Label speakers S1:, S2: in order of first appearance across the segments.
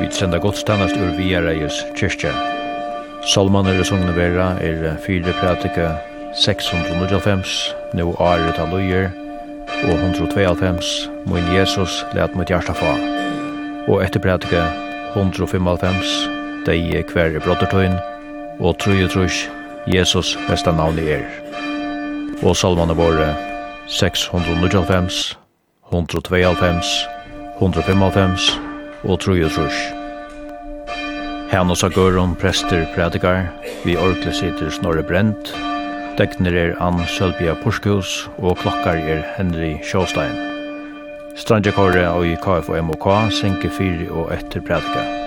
S1: Vi sender godstannast ur Viareies kyrkja. Salmaner er Sogne Vera er 4 pratika 695, nu are ta Løyer, og 192, Moin Jesus, let mot hjarta fa. Og etter pratika 195, dei er kvar i brottertøyn, og trúi trús, Jesus besta i er. Og salmaner våre 695, 192, 195, og trojutrush. Hannes Agorum, prester, predikar, vi orkle sitter Snorre Brent, Dekner er Ann Sølbia Porskjus, og klokkar er Henry Sjåstein. Strandjakore og i KFOMOK, senke 4 og etter predikar.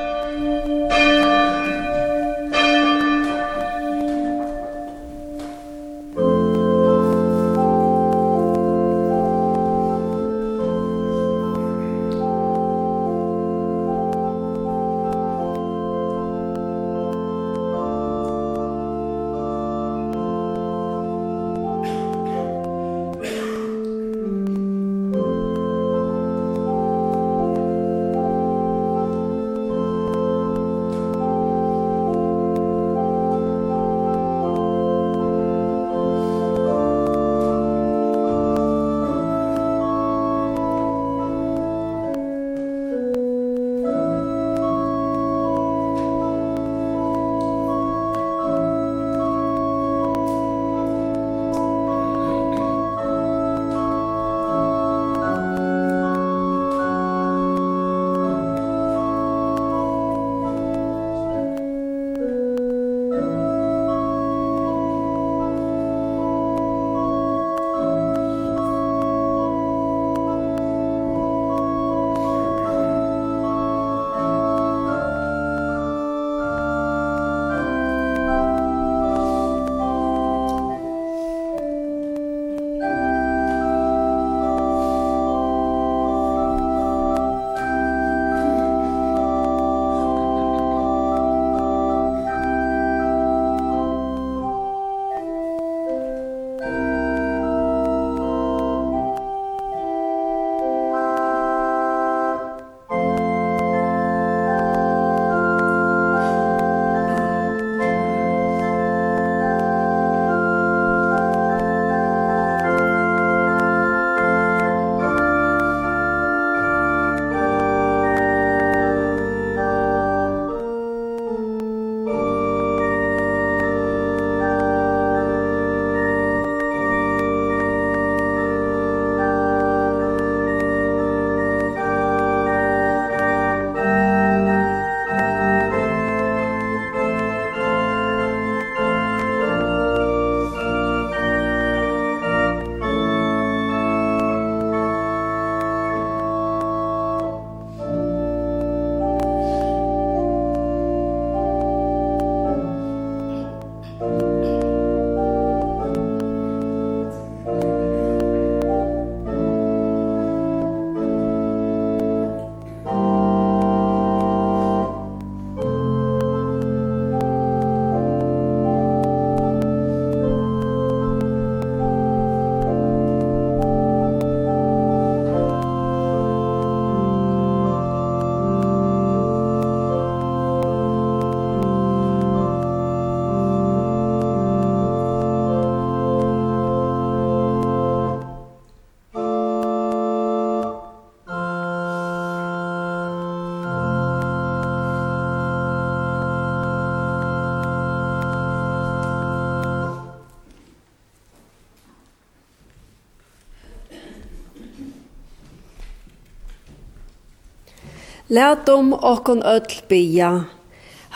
S2: Lætum okkon öll bia.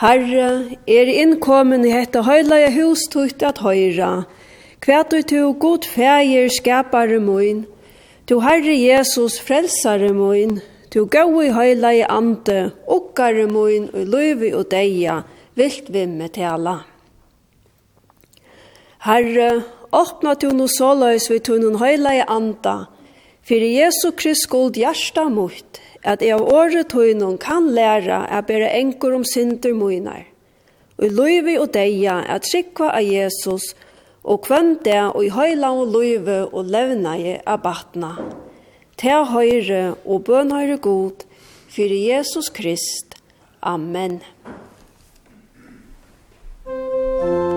S2: Herre, er innkomin i hetta høylaja hus tutt at høyra. Kvært du tu god fægir skapare moin. Tu Herre Jesus frelsare moin. Tu gaui høylaja ande, okkare moin og løyvi og deia, vilt vi med tala. Herre, åpna tu no såløys vi tu nun høylaja anda, fyrir Jesu Krist skuld hjärsta mot, at jeg av året tøynen kan læra at bære enkor om synder møyner, og løyve løyvi og deia at trykva av Jesus, og kvann det og i høyla og løyve og levna i av batna. Ta høyre og bøn høyre god, fyrir Jesus Krist.
S3: Amen. Amen.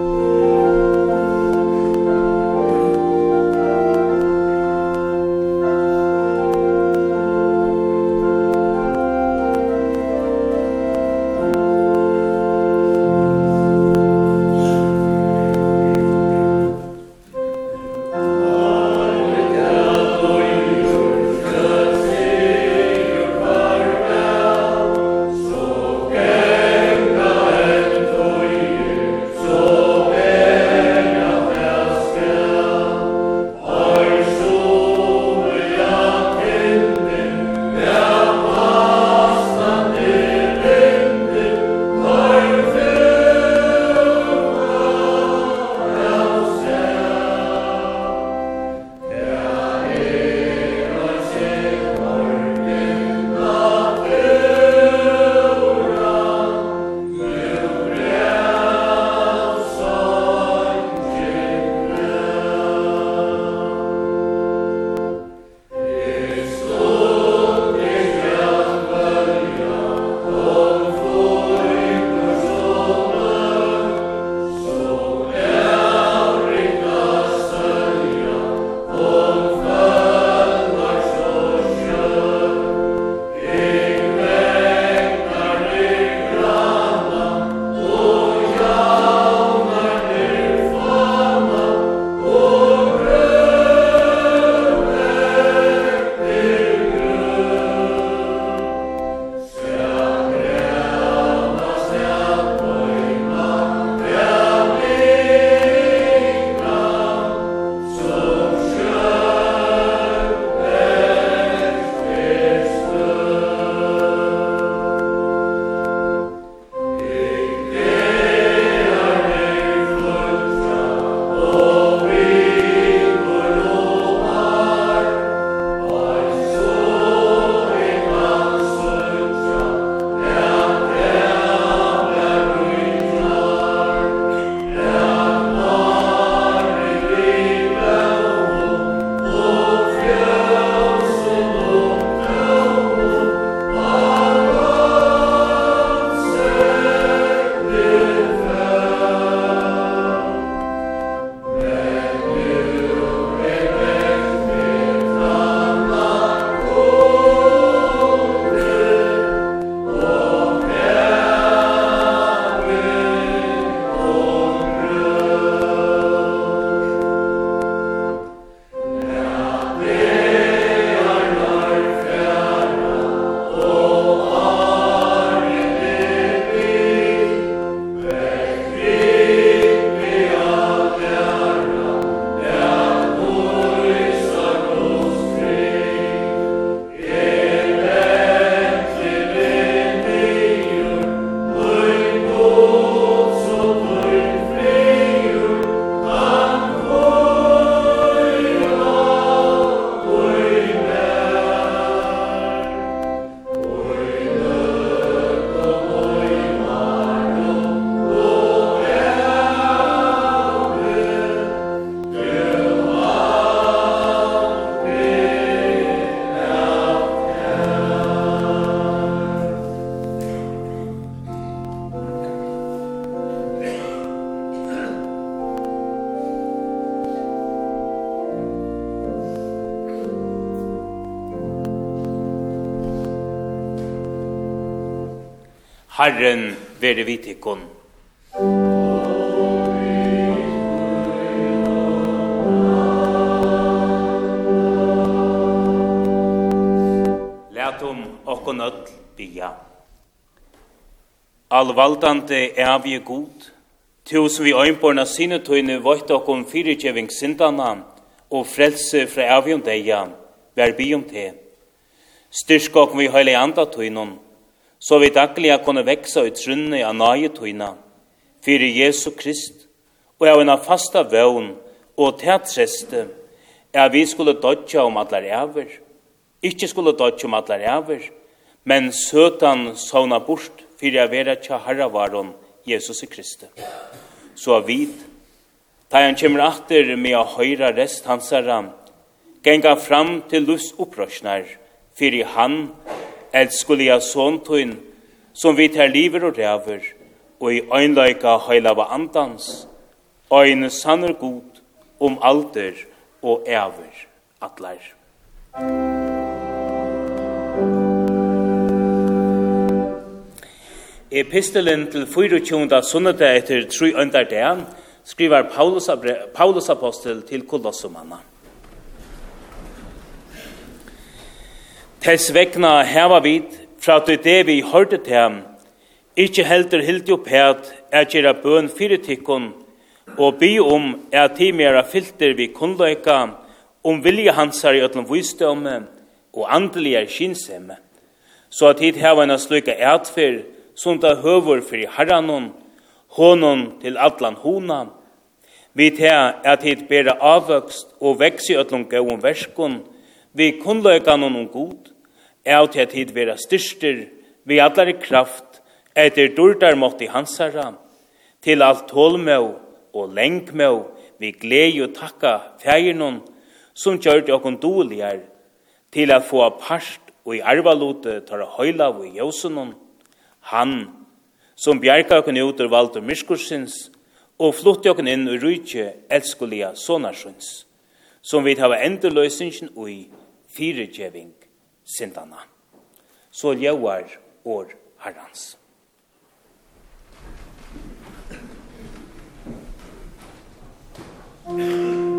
S4: Herren vere kun. tikkun. Lætum okkun öll bia. Allvaldante er vi god, tu som vi øynborna sine tøyne vøyt okkun fyrirgjeving sindana og frelse fra evige deia, vær bi om te. Styrk vi heile i andatøynon, så vi dagliga kunne veksa i trunne av nagetøyna, fyrir Jesu Krist, og av en fasta vøvn og teatreste, er vi skulle dodja om atlar æver, ikkje skulle dodja om allar æver, men søtan sauna bort fyrir a vera tja herravaron Jesus i Kristi. Så av vid, ta han kjemmer atter med a høyra rest hans herra, genga fram til lus opprøsnar, fyrir han elskuli av såntuin, som vi tar liver og ræver, og i øynløyka høylava andans, øyne sanner god om alder og æver atler. Epistelen til 24. sunnedag etter 3. øndar dagen skriver Paulus, Paulus apostel til Kolossumanna. Tess vegna heva vid, fra til det vi hørte til ham, ikkje heldur hildi opp hæt, er gjerra bøn fyrir tikkun, og by om er timera filter vi kunnløyka, om vilja hansar i ötlom vysdomme, og andeliga kinsemme, så at hit heva enn sluka eitfyr, som da høver fyrir herranon, honon til atlan hona, vi til at hit bera avvøkst og veks i ötlom gøy verskun, vi kunnløyka noen god, er til at hit vera styrster vi allare kraft etter dordar mått i hansara til alt tålmøv og lengmøv vi glede og takka fægirnon som gjør det okkur doligar til at få parst og i arvalote tar høyla og i jøsunon han som bjerga okkur ut ur vald og myrskursins og flutti okkur inn ur rujtje elskulia sonarsins som vi tar endeløysingen og i firegeving syndana. Så ljóar år herrans.
S5: Thank.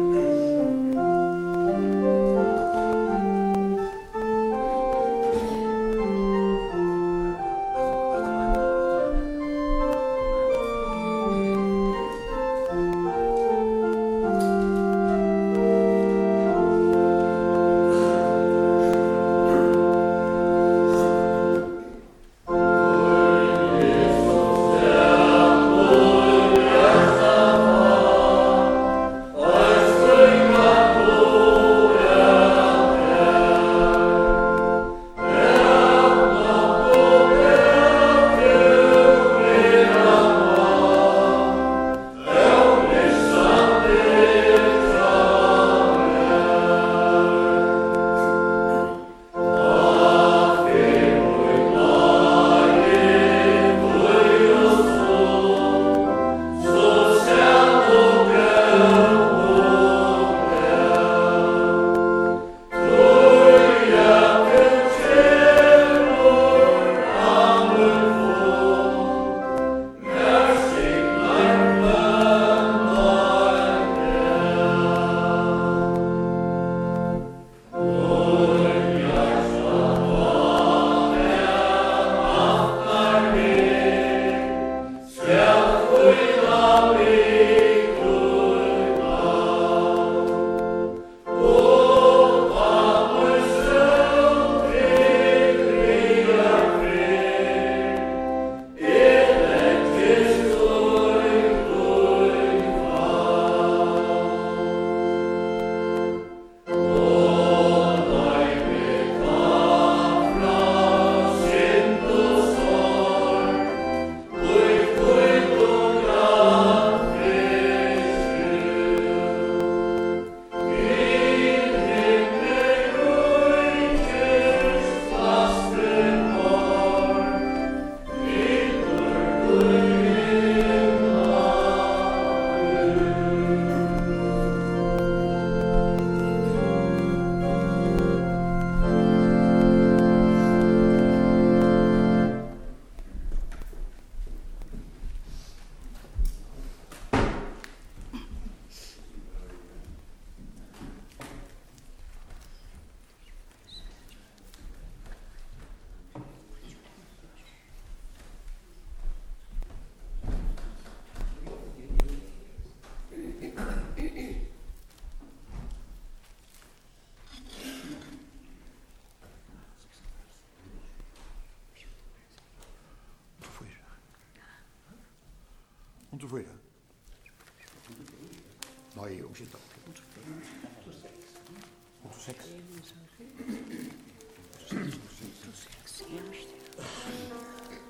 S5: og fyra. Nei, jo, ikke da. Og seks. Og seks. Og
S3: seks.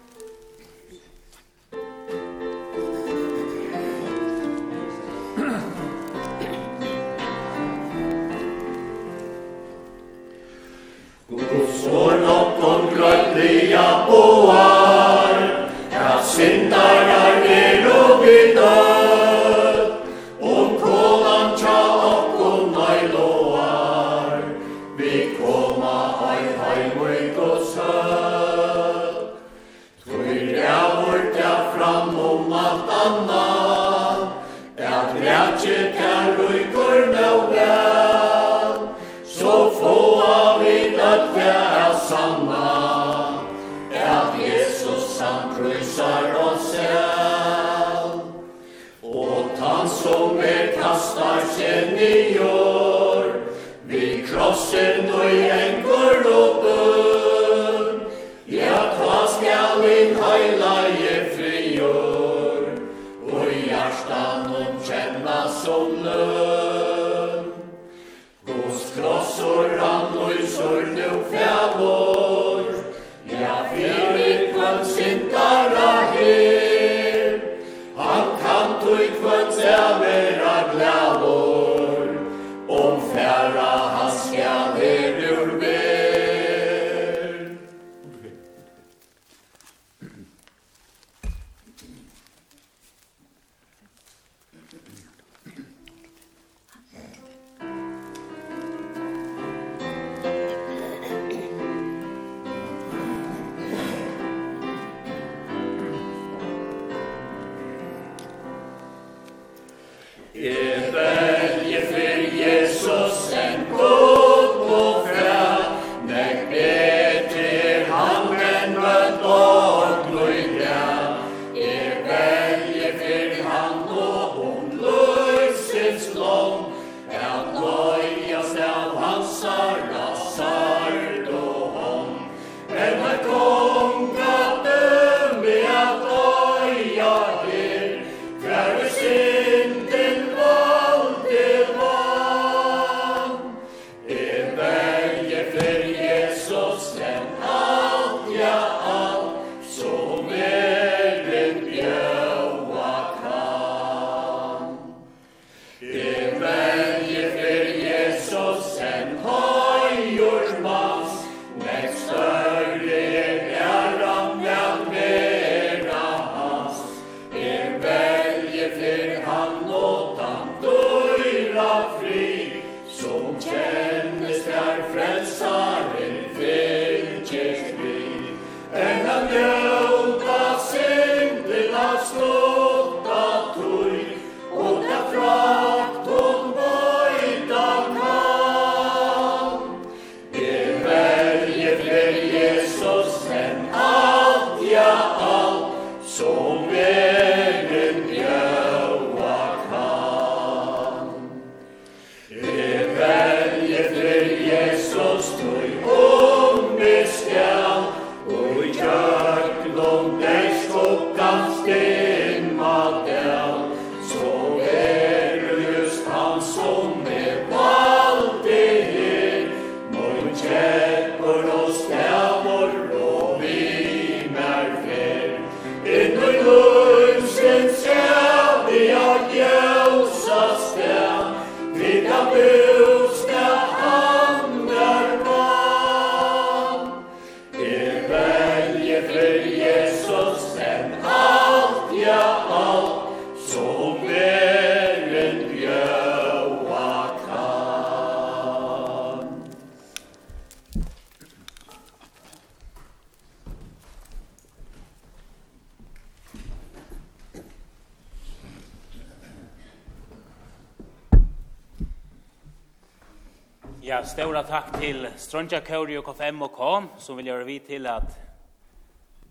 S3: Strøndja Kauri og KFM og K, som vil gjøre vi til at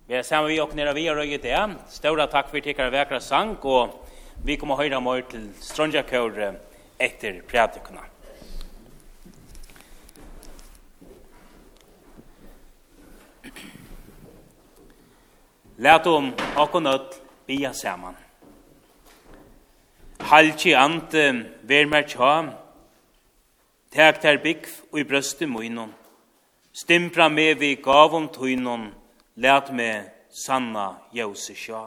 S3: vi er sammen vi og nere vi og røyge det. Større takk for tikkere vekra sang, og vi kommer høyre mer til Strøndja Kauri etter prædikene. Læt om akon nødt bia saman. Halki ant ver mer Tæk ter bygg og i brøste munnen. Stimpra med vi gavom tøynon, let med sanna jøse sjå.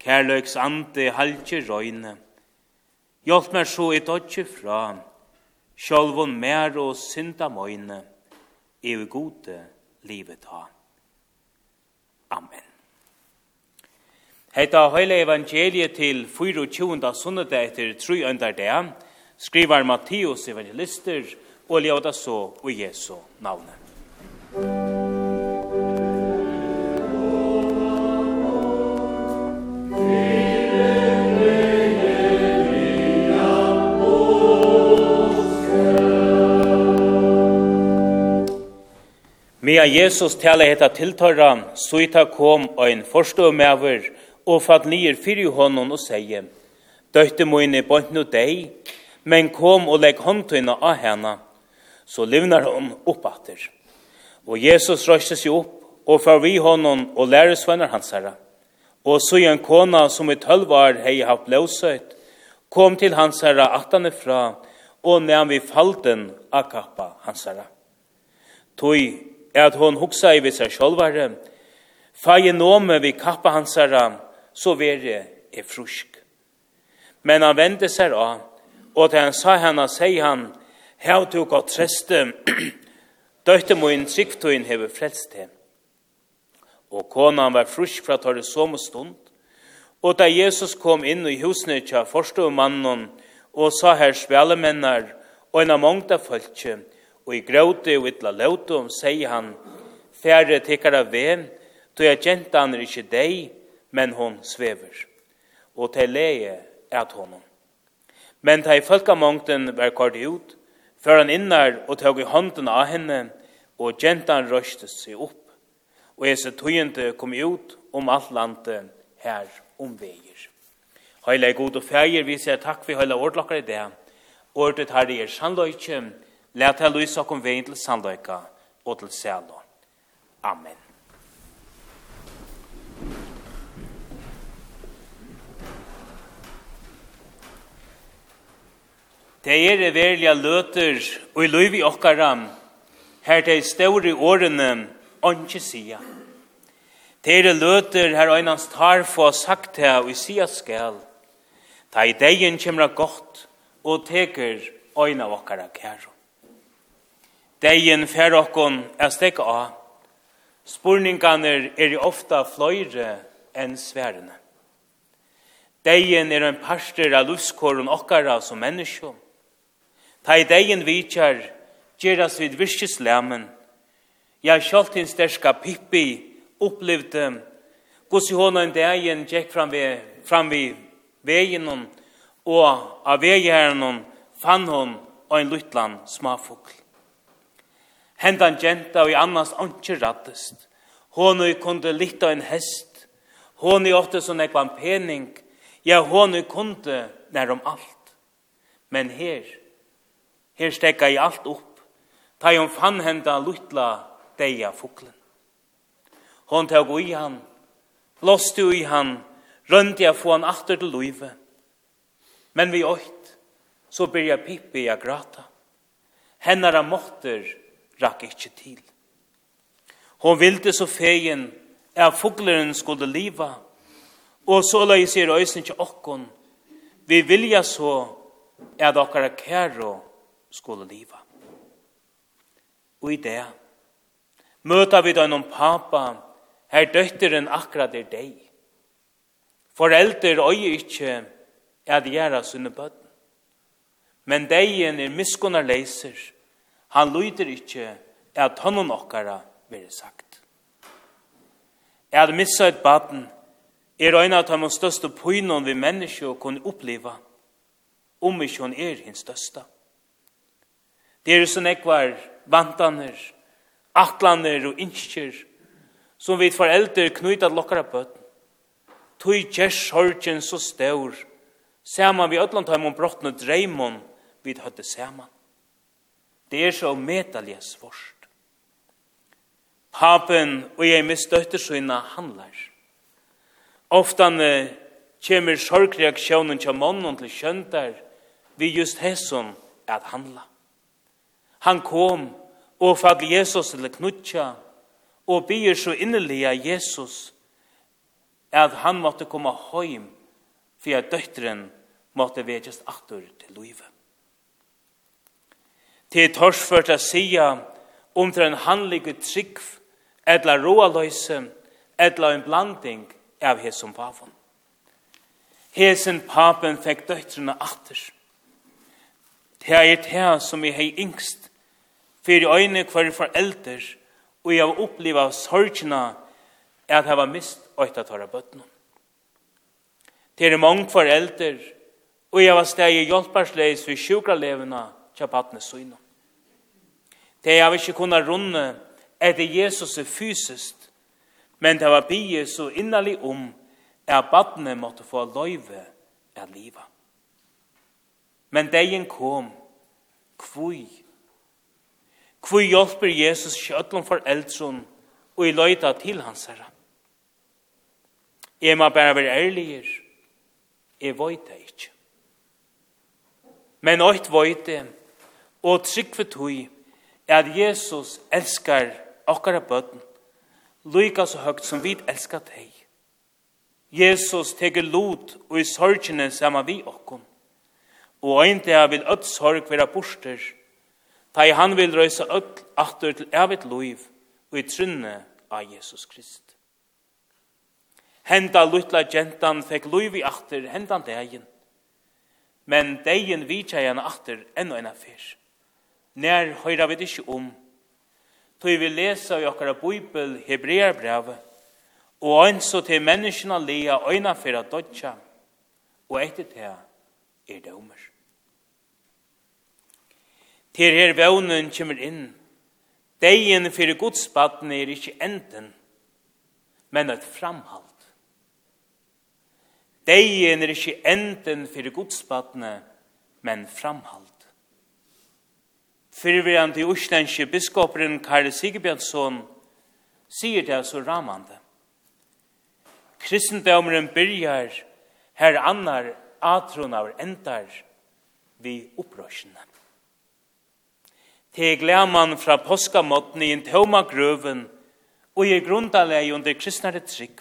S3: Kærløks ande halje røyne. Hjelp meg så i dodje fra, sjálvun mer og synda møyne, i gode livet ha. Amen. Heita høyle evangeliet til 24. sunnedag etter 3. dag, skriver Matteus evangelister og ljóta så i Jesu navne.
S4: Mia Jesus tala heta tiltøyra, suita kom ein forstømæver og fatt nýr fyrir honum og seie: Døtti moine bønt nú dei, men kom og legg håndtøyna av henne, så livnar hon oppatter. Og Jesus røyste seg opp, og far vi honom og læresvenner hans herre. Og så en kona som i tølv år hei haft løsøyt, kom til hans herre atane fra, og nevn vi falten av kappa hans herre. Tøy er at hon hoksa i seg sjolvare, Fæje nome vi kappa hans herre, så verre er frusk. Men han vende seg av, Og til han sa henne, sier han, «Hev du gått treste, døyte min tryggtøyen hever frelst til». Og konan var frusk fra tåre som stund, og da Jesus kom inn i husene til forstå mannen, og sa her spjalemennar, og en av mångta følge, og i gråte og ytla løte om, sier han, «Færre tikkara ved, då jeg kjente han er ikke deg, men hon svever, og til leie er at honom. Men ta i folkamongten var kort ut, før han innar og tog i hånden av henne, og gentan røstes seg opp. Og Jesu tøyende kom ut om alt landet her om veier. Heile god og feir, vi sier takk for heile ordlokkere i det. Ordet her er sannløyke, let her lysa kom veien til sannløyke og til sælo. Amen. Det er det verlige løter og i løyvi okkara her det større årene åndsje sida. Det er det løter her øynans tar få sagt det og i sia skal. Ta i degen kjemra godt og teker øyna okkara kæro. Degen fer okkon er stekka av. Spurningarnir er ofta fløyre enn sværene. Degen er en parster av livskåren okkara som menneskjom Ta i degen vitjar, gjeras vid virkeslemmen. Ja, sjalt hins derska Pippi opplevde gos i hona en degen gikk fram vi, fram vi vegen hon, og av vegherren hon fann hon og en luttlan smafugl. Hendan genta og i annars anki rattest. Hon og kunde litta en hest. Hon og ofte som ekvan pening. Ja, hon og kunde nær om alt. Men her, Her stekka i alt opp, ta hon fann henda luttla deia fuklen. Hon teg i han, blåste i han, røndi a få han atter til luive. Men vi oit, så byrja Pippi a grata. Hennara måtter rakk ikkje til. Hon vilde så fegen er fugleren skulle liva, og så løy sier øysen til okkon, vi vilja så er dokkara kæro skulle liva. Og i det møter vi da noen papa, her døtteren akkurat er deg. Forelder øye ikke at gjøre sine bøtten. Men deien er miskunnar leiser. Han lyder ikke at hånden okkara vil sagt. At missa et baden er øyne at han må største pynon vi mennesker kunne oppleva om ikke hun er hins største. Det er så nekvar vantaner, atlaner og innskjer, som vi foreldre knyta lokkara bøtt. Tui kjers sorgen så stør, saman vi ötlandheim om brottna dreimon, vi høtte saman. Det er så medalje svårst. Papen og jeg mistøtter søgna handlar. Oftane kjemir sorgreaksjonen kja mannen til kjöntar vi just hesson at handla. Han kom og fag Jesus til knutja og byr så inneliga Jesus at han måtte komme heim for at døtteren måtte vedkjast atter til livet. Til torsført å sia om til en handlige trygg etla roaløyse etla en blanding av hesson papen. Hesen papen fikk døtterna atter. Det er det som vi hei yngst fyrir øyne hver forelder, og jeg har oppleva sorgina at jeg var mist øyta tåra bøtten. Det er mange forelder, og jeg var steg i hjelparsleis sjukra sjukralevene til patne søgna. Det jeg vil ikke kunne runde det Jesus er fysiskt, men det var bie så innerlig om at badne måtte få løyve av livet. Men dagen kom, kvui Hvor hjelper Jesus kjøtlen for eldson og i løyta til hans herre? Jeg må bare være ærliger. Jeg vet det ikke. Men øyt vet det, og trygg for tog, er at Jesus elskar okkara bøtten, lykka så høgt som vi elskar deg. Jesus teker lot og i sorgene sammen vi okkom, og ein dag vil ødt sorg være borster, ta i han vil røysa öll atur til evit loiv og i trynne av Jesus Krist. Henda lutla gentan fekk loiv i atur hendan degin, men degin vitja henne atur enn og enn affyr. Nær høyra vi ikkje om, tog vi lesa i okkara bibel Hebrearbrevet, og ønso til menneskina lia øyna fyrir dodja, og etter det er det omers. Til her vevnen kommer inn. Deien fyrir godsbatten er ikke enden, men et framhald. Deien er ikke enden fyrir godsbatten, men framhald. Fyrverande Oslandske biskoperen Karl Sigebjørnsson sier det så ramande. Kristendomeren byrjar her annar atron av endar vi opprørsene til glæman fra påskamåtten i en tøma grøven og i grundaleg under kristnare trygg.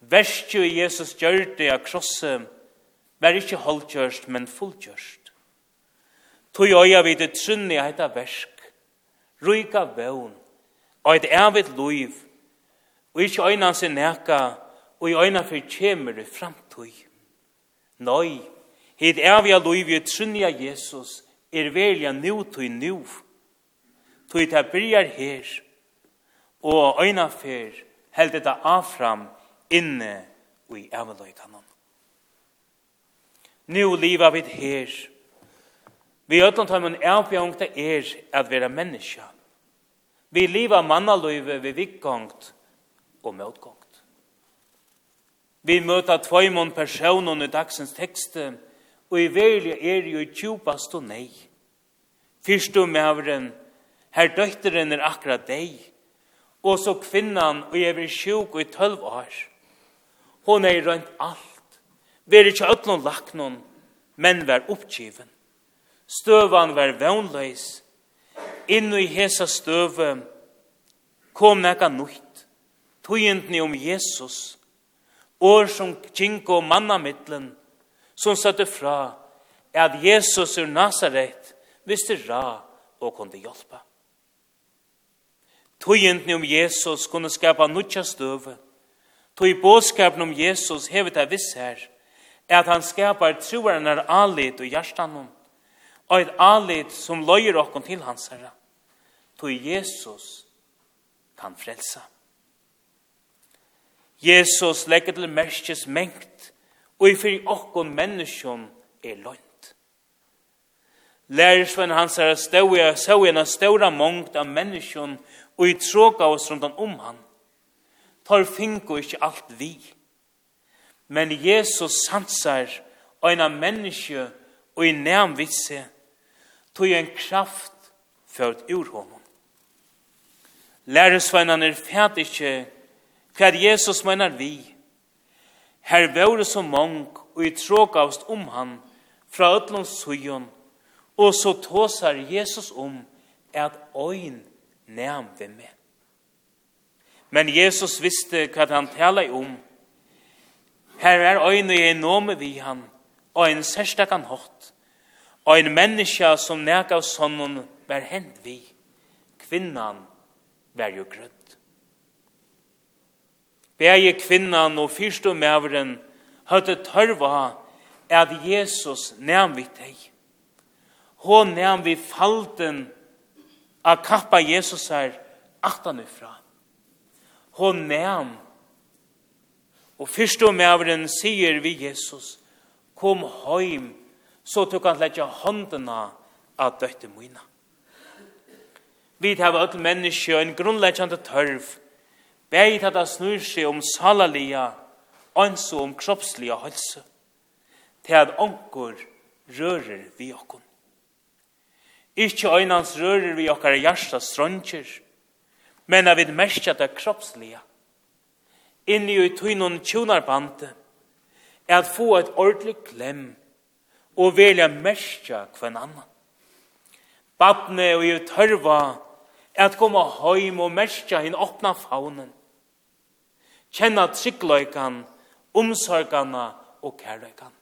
S4: Verstju Jesus gjør det av krosset var ikkje holdgjørst, men fullgjørst. Tog øya vid det trunni heita versk, ruika vøvn, og et evigt luiv, og ikkje øyna sin neka, og i øyna fyr kjemer i framtøy. Nøy, heit evig loiv i trunni av Jesus, er velja nu tui nu. Tui ta byrjar her, og øyna fer held det afram inne og i æveløykanon. Nu liva vid her. Vi ødlan tar man ævbjøngt er at vera menneska. Vi liva mannaløyve vi vikgongt og møtgongt. Vi møta tvøymon personen i dagsens tekste, og i verlig er jo tjupast og nei. Fyrst du mavren, her døtteren er akkurat deg, og så kvinnan, og jeg vil sjuk og i tølv år. Hon er rønt alt, ver ikke øtlån laknån, men vær oppgiven. Støvan vær vannløys, inn i hesa støve kom nekka nukt, tøyendni om Jesus, år som kinko mannamittlen, som satte fra at Jesus ur Nazaret visste ra og kunne hjelpe. Tøyenten om Jesus kunne skapa nutja støve. Tøy båskapen om Jesus hevet av viss her, at han skapar troaren er alit og hjertanon, og et alit som løyer okkon til hans herre. Tøy Jesus kan frelsa. Jesus legger til merskes mengt og i fyrir okkon menneskjon er lønt. Lærersvenn hans er ståia, ståia en ståra mångt av menneskjon og i tråka oss rundt om han. Tar finko ikkje alt vi. Men Jesus sansar og en av menneskje og i næmvitse tog en kraft ført ur honom. Lærersvennan er fæt ikkje hva Jesus menar vi, Her vore så mong, og i tråkavst om han, fra ötlom sujon, og så tåsar Jesus om, at oin næm vi med. Men Jesus visste hva han tala om. Her er oin og enome vi han, og en særstakan hot og en menneska som næk av sonnen var hent vi. Kvinnan var jo grødd. Begge kvinnan og fyrst og mævren høyde tørva at Jesus nevn vi deg. Hon nevn vi falten av kappa Jesus her atanifra. Hon nevn Og fyrst og mævren sier vi Jesus, kom heim, så tok han letja håndena av døtte mina. Vi tar av alle mennesker en grunnleggjande tørv, Bæði tata snur seg om salalia, ans og om kroppsliga hølse, til at onkur rører vi okkun. Ikki øynans rører vi okkar hjarta strøntjer, men av vid merskja det kroppsliga. Inni i tøynun tjonarbante, er at få et ordentlig klem og velja merskja kvann annan. Badne og i tørva er at koma heim og merskja hinn åpna faunen kjenna tryggløykan, omsorgana og kærløykan.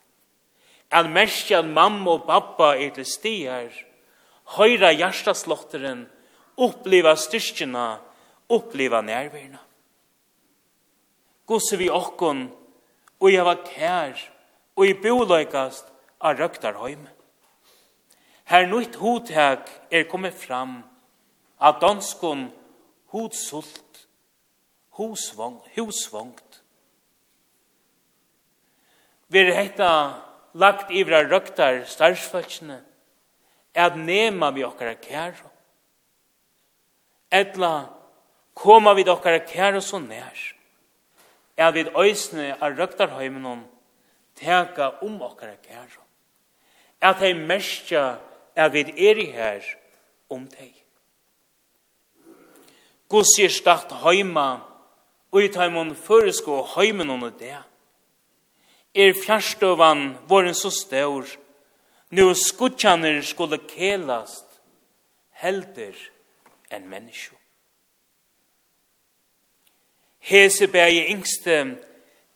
S4: En merskja mamma og pappa er til stier, høyra hjertaslotteren, oppleva styrkjena, oppleva nærvirna. Gosse vi okkon, og jeg var kær, og i boløykast av røktarhøym. Her nytt hodtag er kommet fram av danskon hodsult husvong, husvongt. Vi er hetta lagt ivra røktar starsføtsene at nema vi okkara kæro. Etla koma vi okkara kæro så nær at vi øysne av røktarheimen teka om okkara kæro. At hei mestja at vi er i her om teg. Guds er stakt heima og i taimon føresko heimen under det. Er fjärstøvan våren så stør, nu skutjaner skulle kelast, helder enn mennesko. Hese bæg i yngste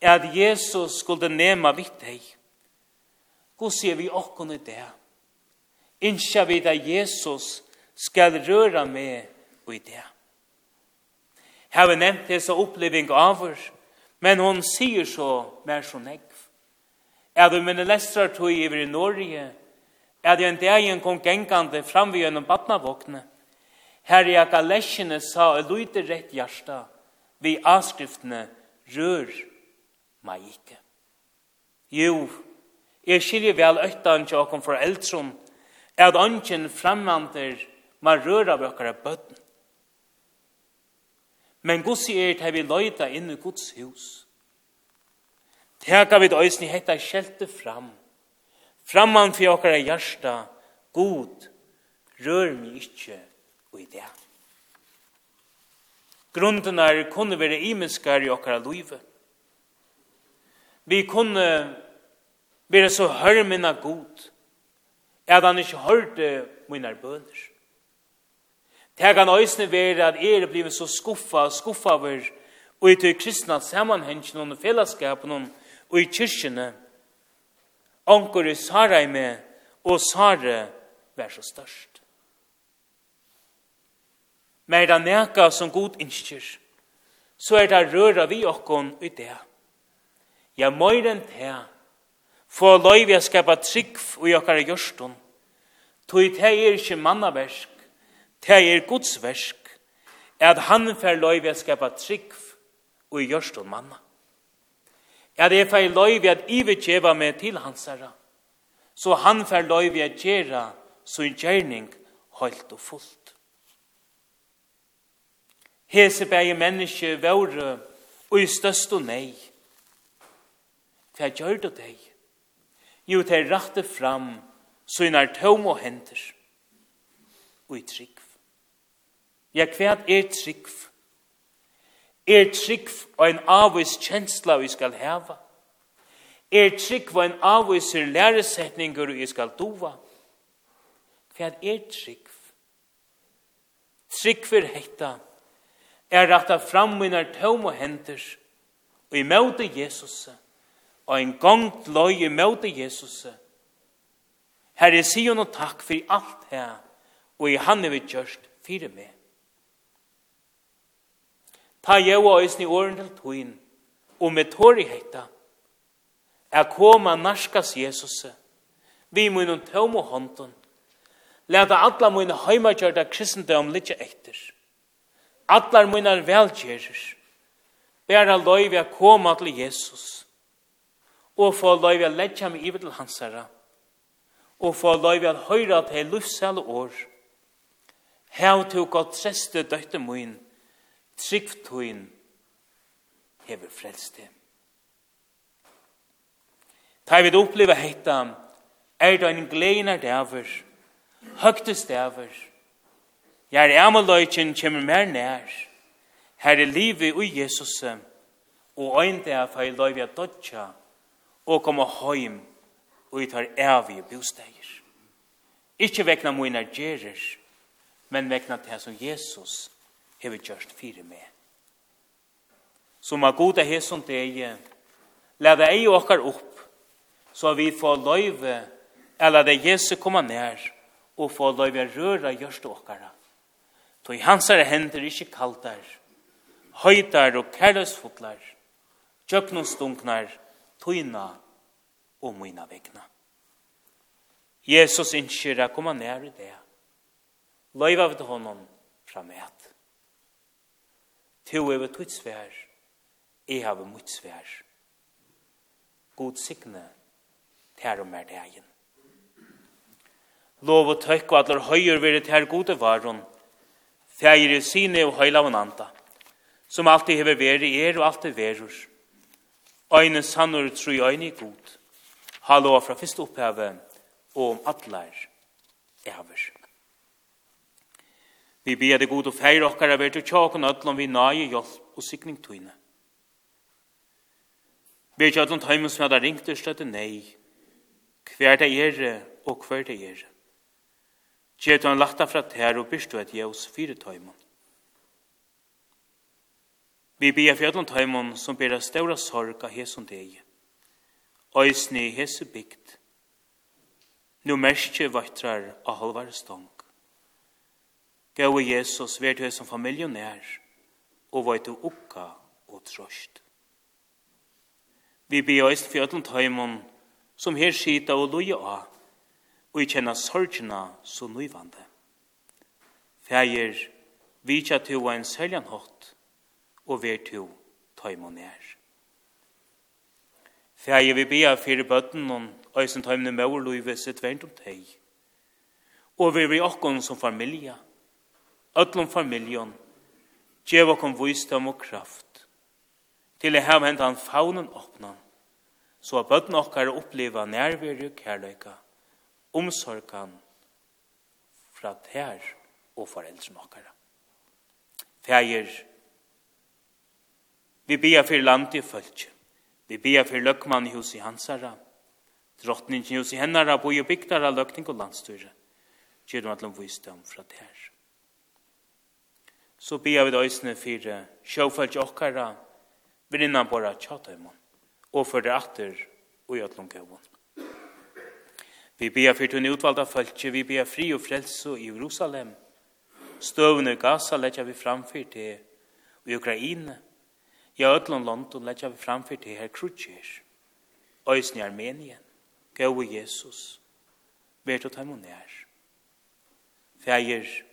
S4: er at Jesus skulle nema vitt deg. God ser vi okkon i det. Innskja vi da Jesus skal røra med og i det har vi nevnt det så oppleving av oss, men hon sier så mer så nekv. Er du mine lestrar tog iver i Norge, er det en dag en kom gengande fram vi gjennom badnavåkne. Her i akalesjene sa og lydde rett hjärsta, vi avskriftene rør meg ikke. Jo, jeg skiljer vel øytan til åkken for foreldren, at ønsken fremvander man rør av åkere bøtten. Men Guds er til vi løyta inn i Guds hus. Teka vid øysni hetta skjelte fram. Framman for okkara hjarta, god, rør mi ikkje og i det. Grunden er kunne være imenskar i okkara løyve. Vi kunne være så hørmina god, at han ikkje hørte mine bøner. Det kan øysene være at er blevet så skuffa, skuffa over og i til kristna sammanhengen og fellesskapen og i kyrkjene anker i Sarai med og Sare vær så størst. Men det neka som god innskjer, så er det røra vi okkon i det. Ja, møyre enn det, få løyvi a skapa trygg i okkar i gjørstun, tog det er ikke mannaversk, Det er Guds versk at han fer løyvi at skapa trygg og i gjørstun manna. At jeg fer løyvi at ivetjeva meg til hans herre, så han fer løyvi at gjera sin gjerning holdt og fullt. Hese bæge menneske våre og i størst og nei. Hva gjør du deg? Jo, det er rette fram, så er tom og henter, og i trygg. Ja, kvært er trygg. Er trygg og en avvis kjensla vi skal heva. Er trygg og en avvis er læresetninger vi skal dova. Kvært er trygg. Trygg for hekta er rata fram minar tøm og hender og i møte Jesus og en gang løy i møte Jesus Herre, sier noe takk for alt her og i han er vi gjørst fire med. Ta jeg og øyne i åren til togjen, og med tår i heita, er koma narskas Jesus, vi må innom tøm og hånden, leta alla mine heimagjørda kristendom litt etter. Allar mine velgjerer, bæra løyvi a koma til Jesus, og få løyvi a letja meg ivet til hans herra, og få løyvi a høyra til livsæle år. Hev til godt treste døyte mine, Trygg tøyen hever frelste. Ta vi oppleva heita, er det en gleina dæver, høgtes dæver, Jeg er amaløyken kjemmer mer nær. Her er livet ui Jesus, og øyn det er for jeg løyve at dødja, og komme høym, og jeg tar evige bosteier. Ikke vekna mine gjerer, men vekna til som Jesus hever gjørst fire med. Som er god er deg, leve ei okkar opp, så vi får løyve, eller det Jesu koma nær, og få løyve røra gjørst okkara. Toi er hender ikkje kaldar, høytar og kærløsfotlar, tjøknunstunknar, tøyna og møyna vegna. Jesus innskjer a koma nær i det. Løyva vid honom framet to hever tutt svær, jeg hever mutt svær. God signe, ter og mer degen. Lov og tøkk og atler høyer vil det her gode varon, feire sine og høyla og nanta, som alltid hever veri er og alltid verur. Øyne sannur tru øyne i god, halå fra fyrst opphavet og om atler ever. Vi ber det god og feir okkara vær til tjåken ötlom vi nage hjelp og sikning tøyne. Vi er tjåkon tøymen som hadde ringt og støtte nei. Hver det er og hver det er. Gjer han lagt fra tær og byrst et jævs fire tøymen. Vi ber fjöllon tøymen som ber av ståra sorg av hesson deg. Øysni hese bygd. Nu merskje vattrar av halvar stånd. Gåe Jesus, vær du som familionær, og vær du ukka og trøst. Vi ber oss for at tøymon, som her skita og loja av, og i kjenna sorgina så nøyvande. Fægir, vi kja tu og en søljan hot, og vær tu tøymon er. Fægir, vi ber for bøtten og øysen tøymon i møverluive sitt vernt om teg, og vi vi okkon som familia, og öllum familjon, gjev okkom vysdom og kraft, til jeg hev hentan faunen åpnan, så at bøtten okkar oppleva nærveri og kærløyka, omsorgan fra tær og foreldre okkara. Fægir, vi bia for landi og fölkje, vi bia for løkman i hus i hansara, drottningen i hus i hennara, boi og bygdara, løkning og landstyre, gjør dem at lom visdom fra tær så bia vi døysene fire sjåfølge okkara vinnan bara tjataimon og fyrir atter og jøtlom gavon. Vi ber for tunne utvalda følge, vi ber fri og frelse i Jerusalem. støvende Gaza letja vi framfyr til i Ukraina. i ötlom London letja vi framfyr til her krutjer. Øysen i Armenien, gav Jesus, vert og taimonær. Fægir,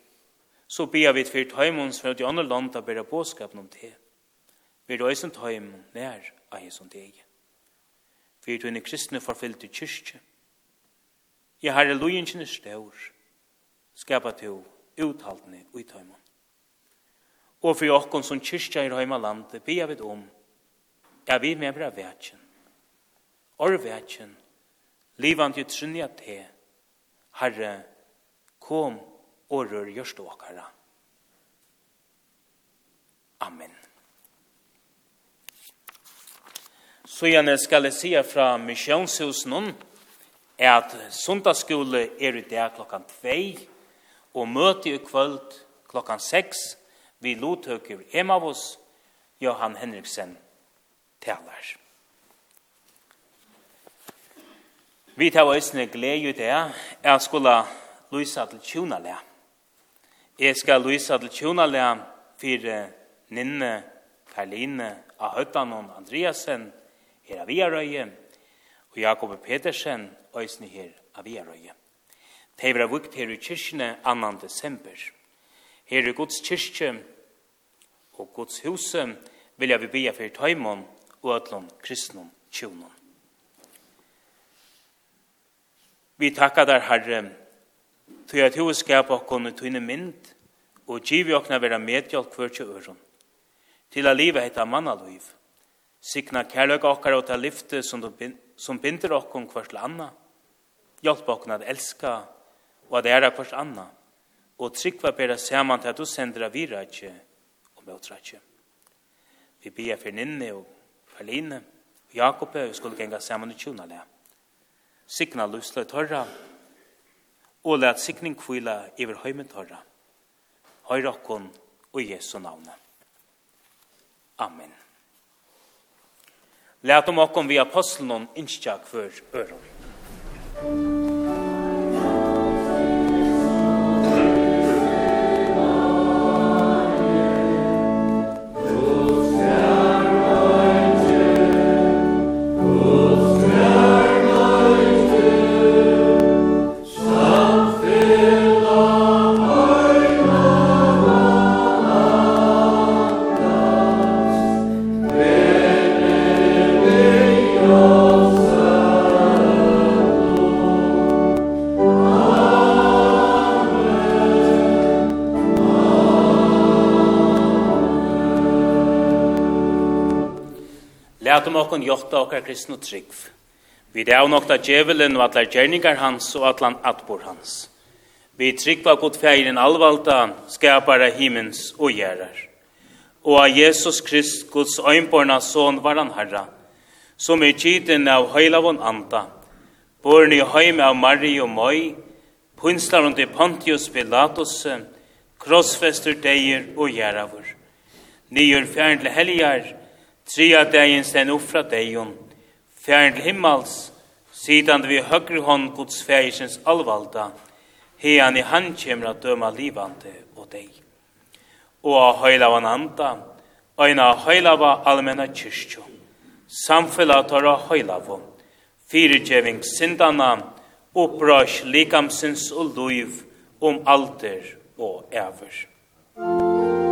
S4: så ber vi for tøymon som er i andre land å bære båskapen om det. Vi er også tøymon nær av Jesu deg. Vi er en kristne forfyllt i kyrkje. Jeg har lojenskjene stør. Skapa til uttaltene og i tøymon. Og for okkon som kyrkja i røyma landet ber vi om at vi med bra vetjen. Or vetjen. Livant til trunja te. Herre, kom og rør gjørst åkara. Amen. Så gjerne skal jeg si fra misjonshusen er at sundagsskole er i dag klokkan 2 og møte i kvöld klokkan 6 vi lothøker Emavus Johan Henriksen taler. Vi tar oss glede i det at skulle lysa til tjona Jeg skal lyse til tjonalea for Ninne, Karline, Ahøttanon, Andreasen, her av Iarøye, og Jakob Petersen, øysene her av Iarøye. Det var vukt her i kyrkene 2. desember. Her i Guds kyrkje og Guds huset vil jeg vi bia for Tøymon og Øtlån kristnum tjonon. Vi takkar der Herre, Tog at hun skap okkon i tøyne mynd,
S3: og givi okna vera medhjelp hver til øron. Til a livet heita mannaliv. Sikna kærløk okkar og ta lyfte som binder okkon hvert anna. Hjelp okkon at elska og at æra hvert anna. Og tryggva bera saman til at du sender vira og møtra. Vi bia for Ninni og Perline og Jakob og skulle genga saman i tjuna le. Sikna lusla i torra og let sikning kvila iver høymet høyra. Høyra okkon og Jesu navne. Amen. Læt om okkon vi apostelen innskjak for øron. Amen. okkon jotta okkar kristnu trygg. Vi det av nokta djevelen og atlar gjerningar hans og atlan atbor hans. Vi tryggva god feirin alvalda, skapare himens og gjerar. Og av Jesus Krist, Guds øynborna son, var han herra, som i tiden av høylavon anda, born i høym av Mari og Møy, punslar under Pontius Pilatus, krossfester deir og gjeravur. Nyer fjern til helgar, Tria dagen sten upp fra deion, fjern til himmels, sidan vi høgre hånd Guds fægisens allvalda, hean i han kjemra døma livande og deg. Og a høyla van anda, øyna høyla va allmenna kyrkjo, samfella tåra høylavo, fyrirgjeving sindana, opprørs likamsins og luiv om alter og ever. Musik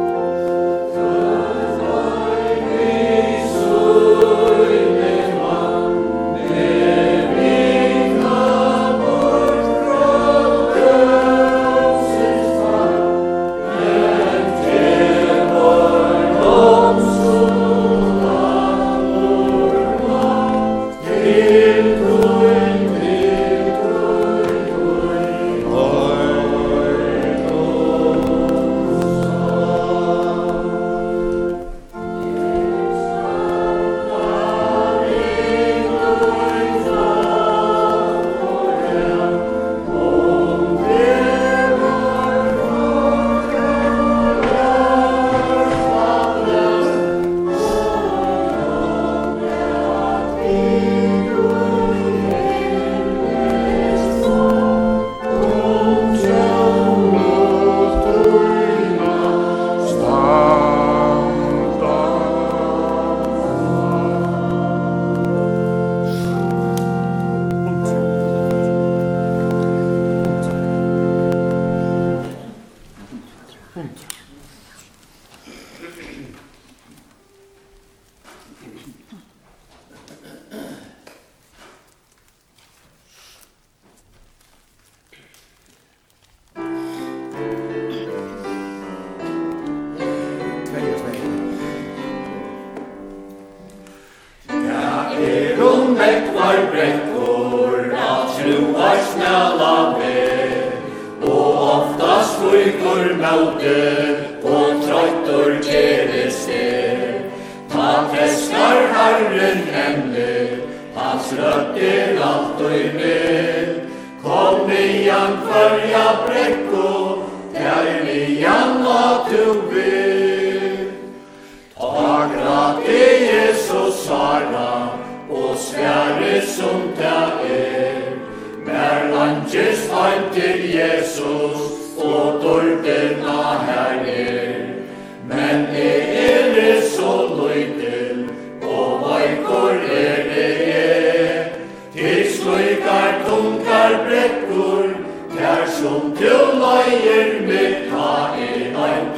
S3: at Jesus sara, og svære som det er. Mer langes han til Jesus, og dårdena her er. Men er er så løytel, og vaikor er det er. Til sløykar tunkar brekkur, der som til løyer med ta
S4: er ein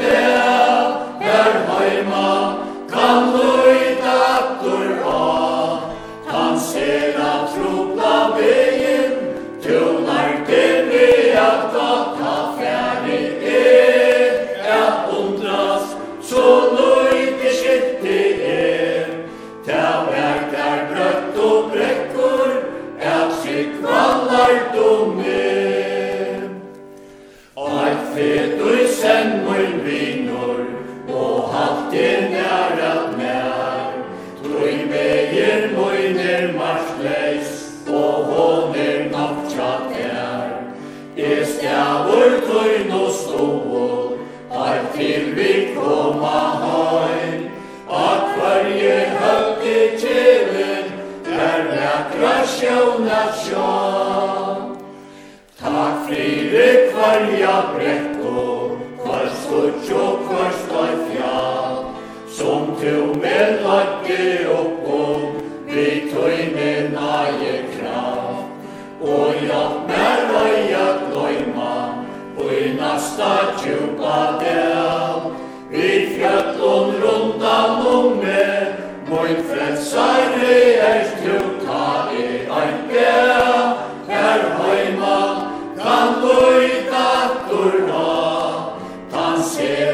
S4: se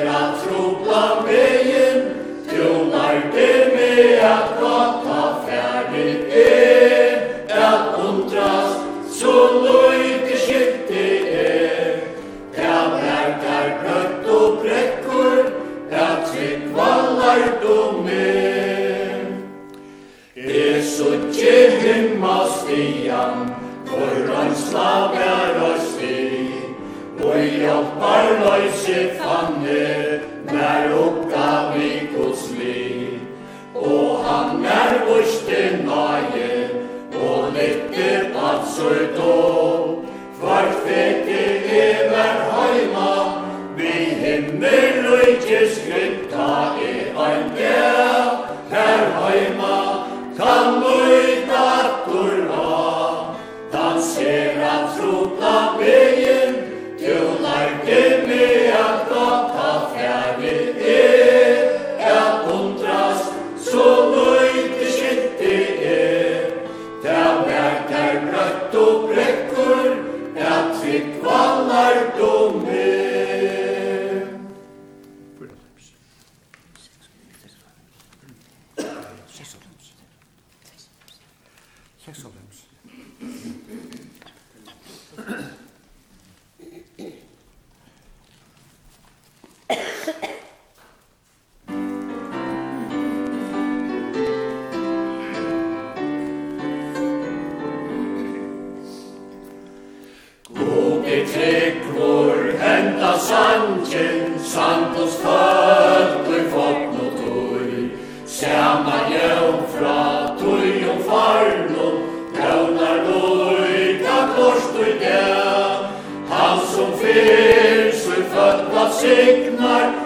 S4: signar.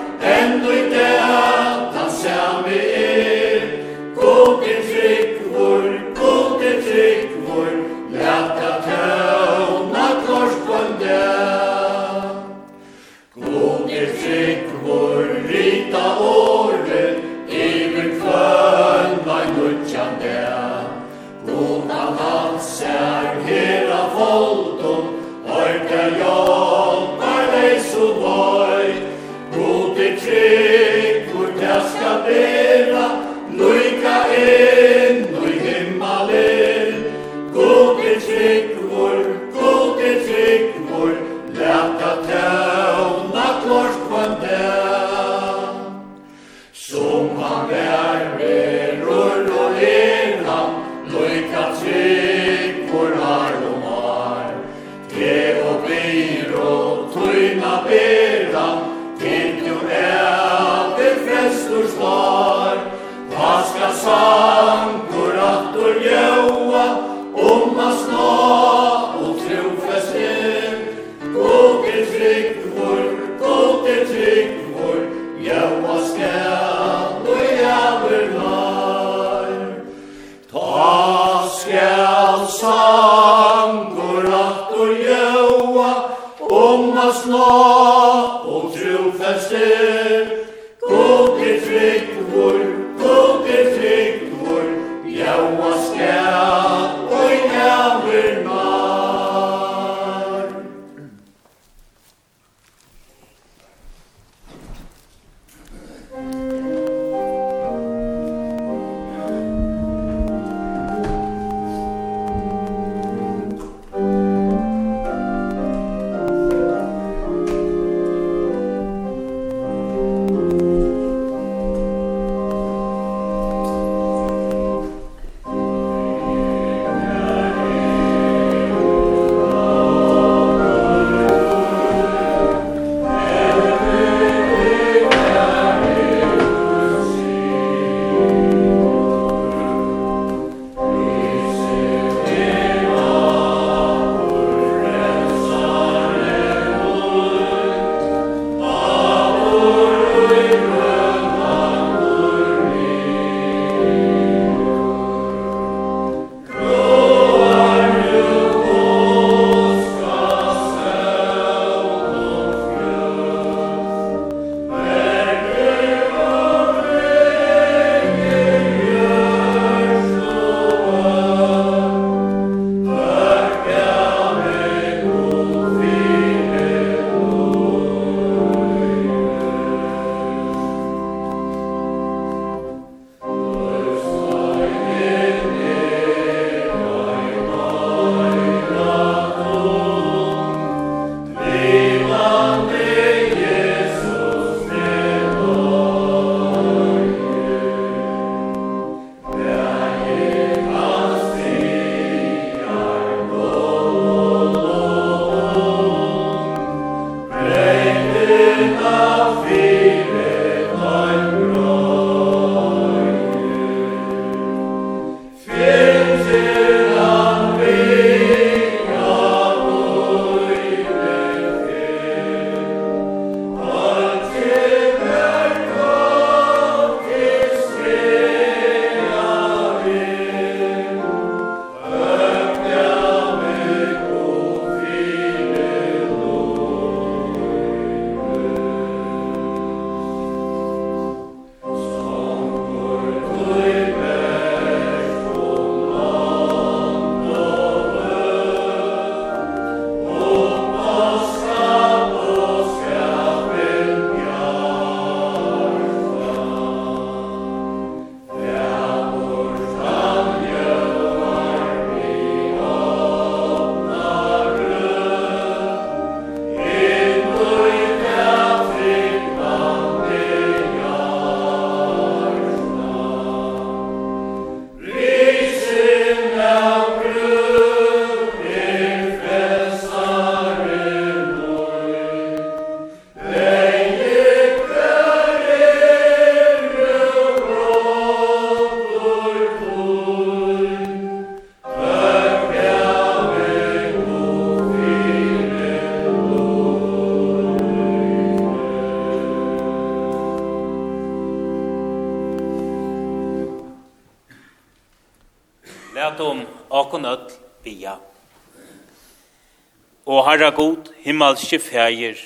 S4: Herra god, himmelske fægir,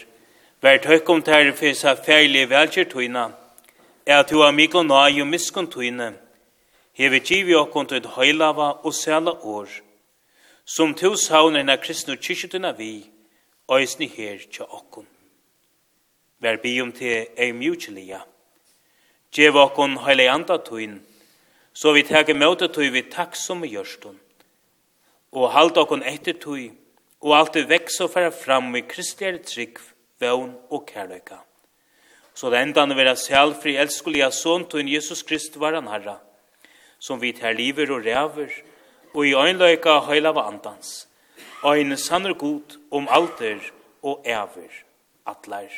S4: vær tøkkum tæri sa fægli velkjer tøyna, er at hua mikro nøy og miskun tøyne, hevi kivi okkon tøyd høylava og sæla år, som tu saun enn kristnu kyrkjutuna vi, òsni her tja okkon. Vær bium te ei mjutjelia, djev okkon høyla anda tøyn, så vi tege møte tøy vi takk som vi gjørstun, og halda okkon etter tøy, og alt det veks og færa fram i kristelig trygg, vøvn og kærløyka. Så det enda han vera selvfri elskuliga son til Jesus Krist var han herra, som vi tar liver og ræver, og i øynløyka høylava andans, øyne sanner god om alter og æver, atler.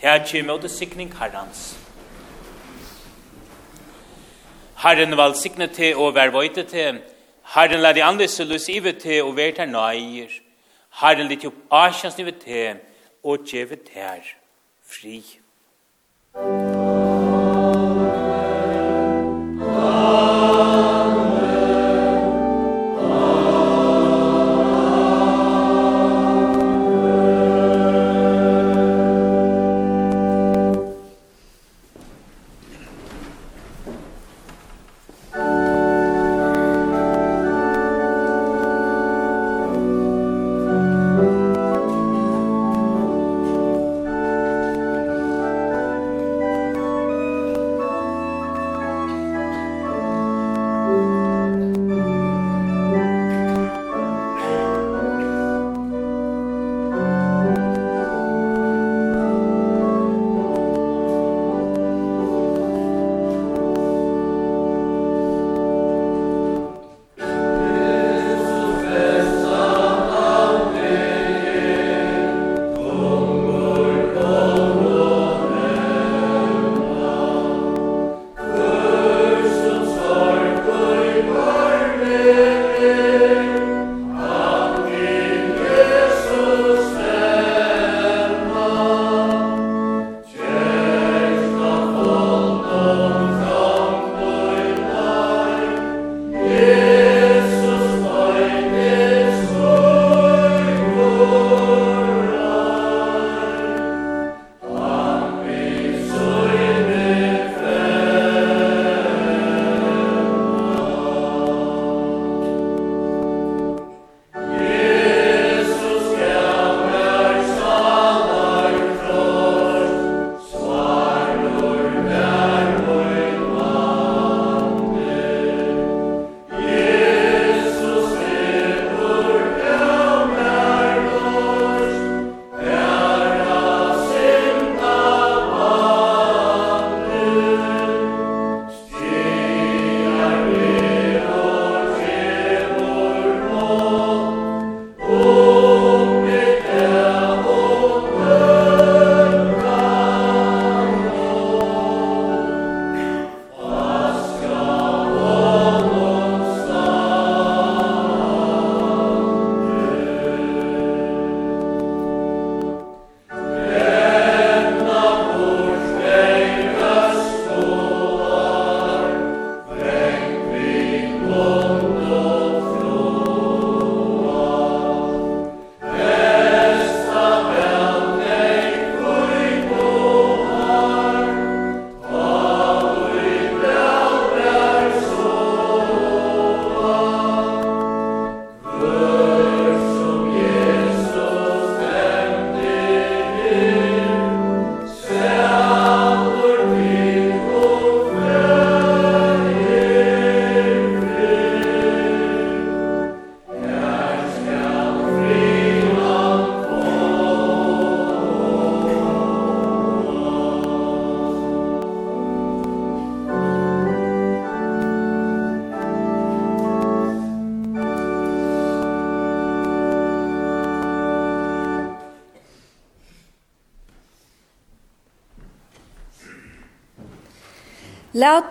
S4: Det er ikke med det sikning herrans. Herren valsikne te og vær vøyte te. Herren lær de andre sulus ive te og vær ter nøyer. Herren litt opp asjans nive te og gjeve ter fri.
S3: Musik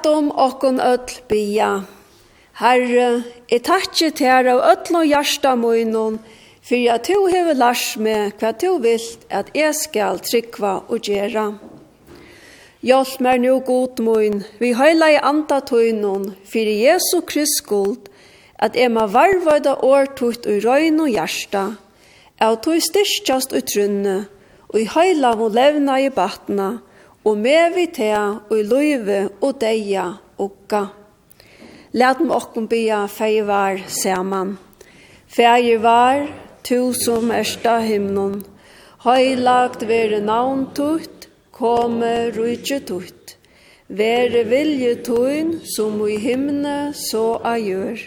S3: om okkun öll bia. Herre, jeg takkje ter av öll og hjärsta munnen, fyrir at du hever lars med hva du vilt at jeg skal tryggva og gjera.
S2: Hjelp meg nu god mun, vi heila i anda tøynun, fyrir Jesu Krist skuld, at jeg må varvøyda årtugt ui røyn og hjarta, av du styrkjast utrunne, og i heila må levna i batna, og med vi te og i løyve og deia okka. Læt meg okken bia feir var saman. Feir var, tu som ersta himnon, høylagt vere navn tutt, kome rujtje tutt. Vere vilje tuin, som i himne så a gjør.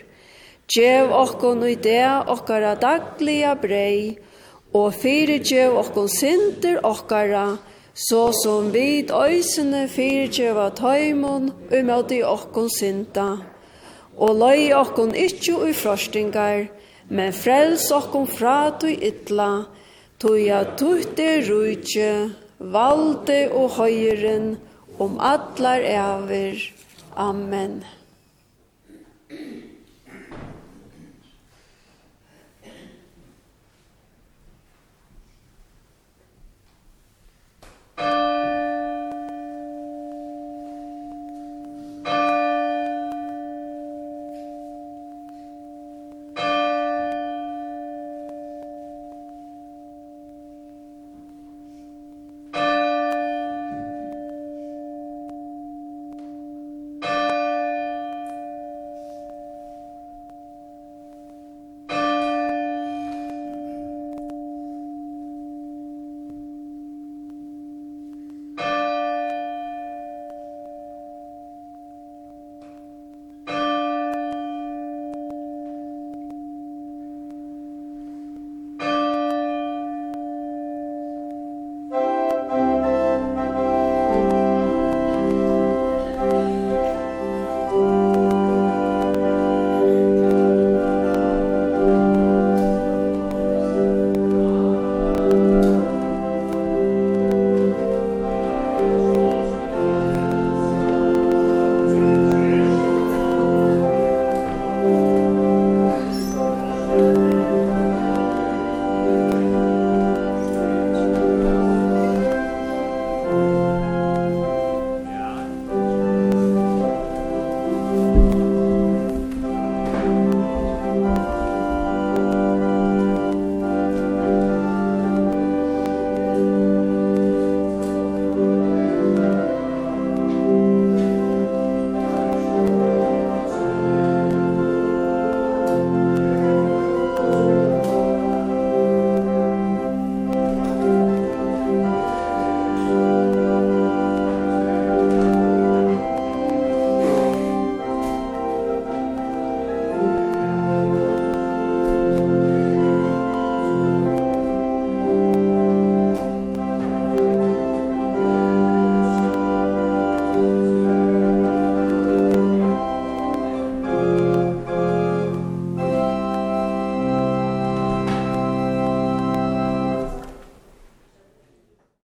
S2: Gjev okkon i det okkara daglia brei, og fyrirgjev okkon synder okkara, så som vid øysene fyrtjøva tøymon umøti okkon synda. Og løy okkon ikkje ui frostingar, men frels okkon fra tui ytla, tui a tutte rujtje, valde og høyren, om atlar eivir. Amen.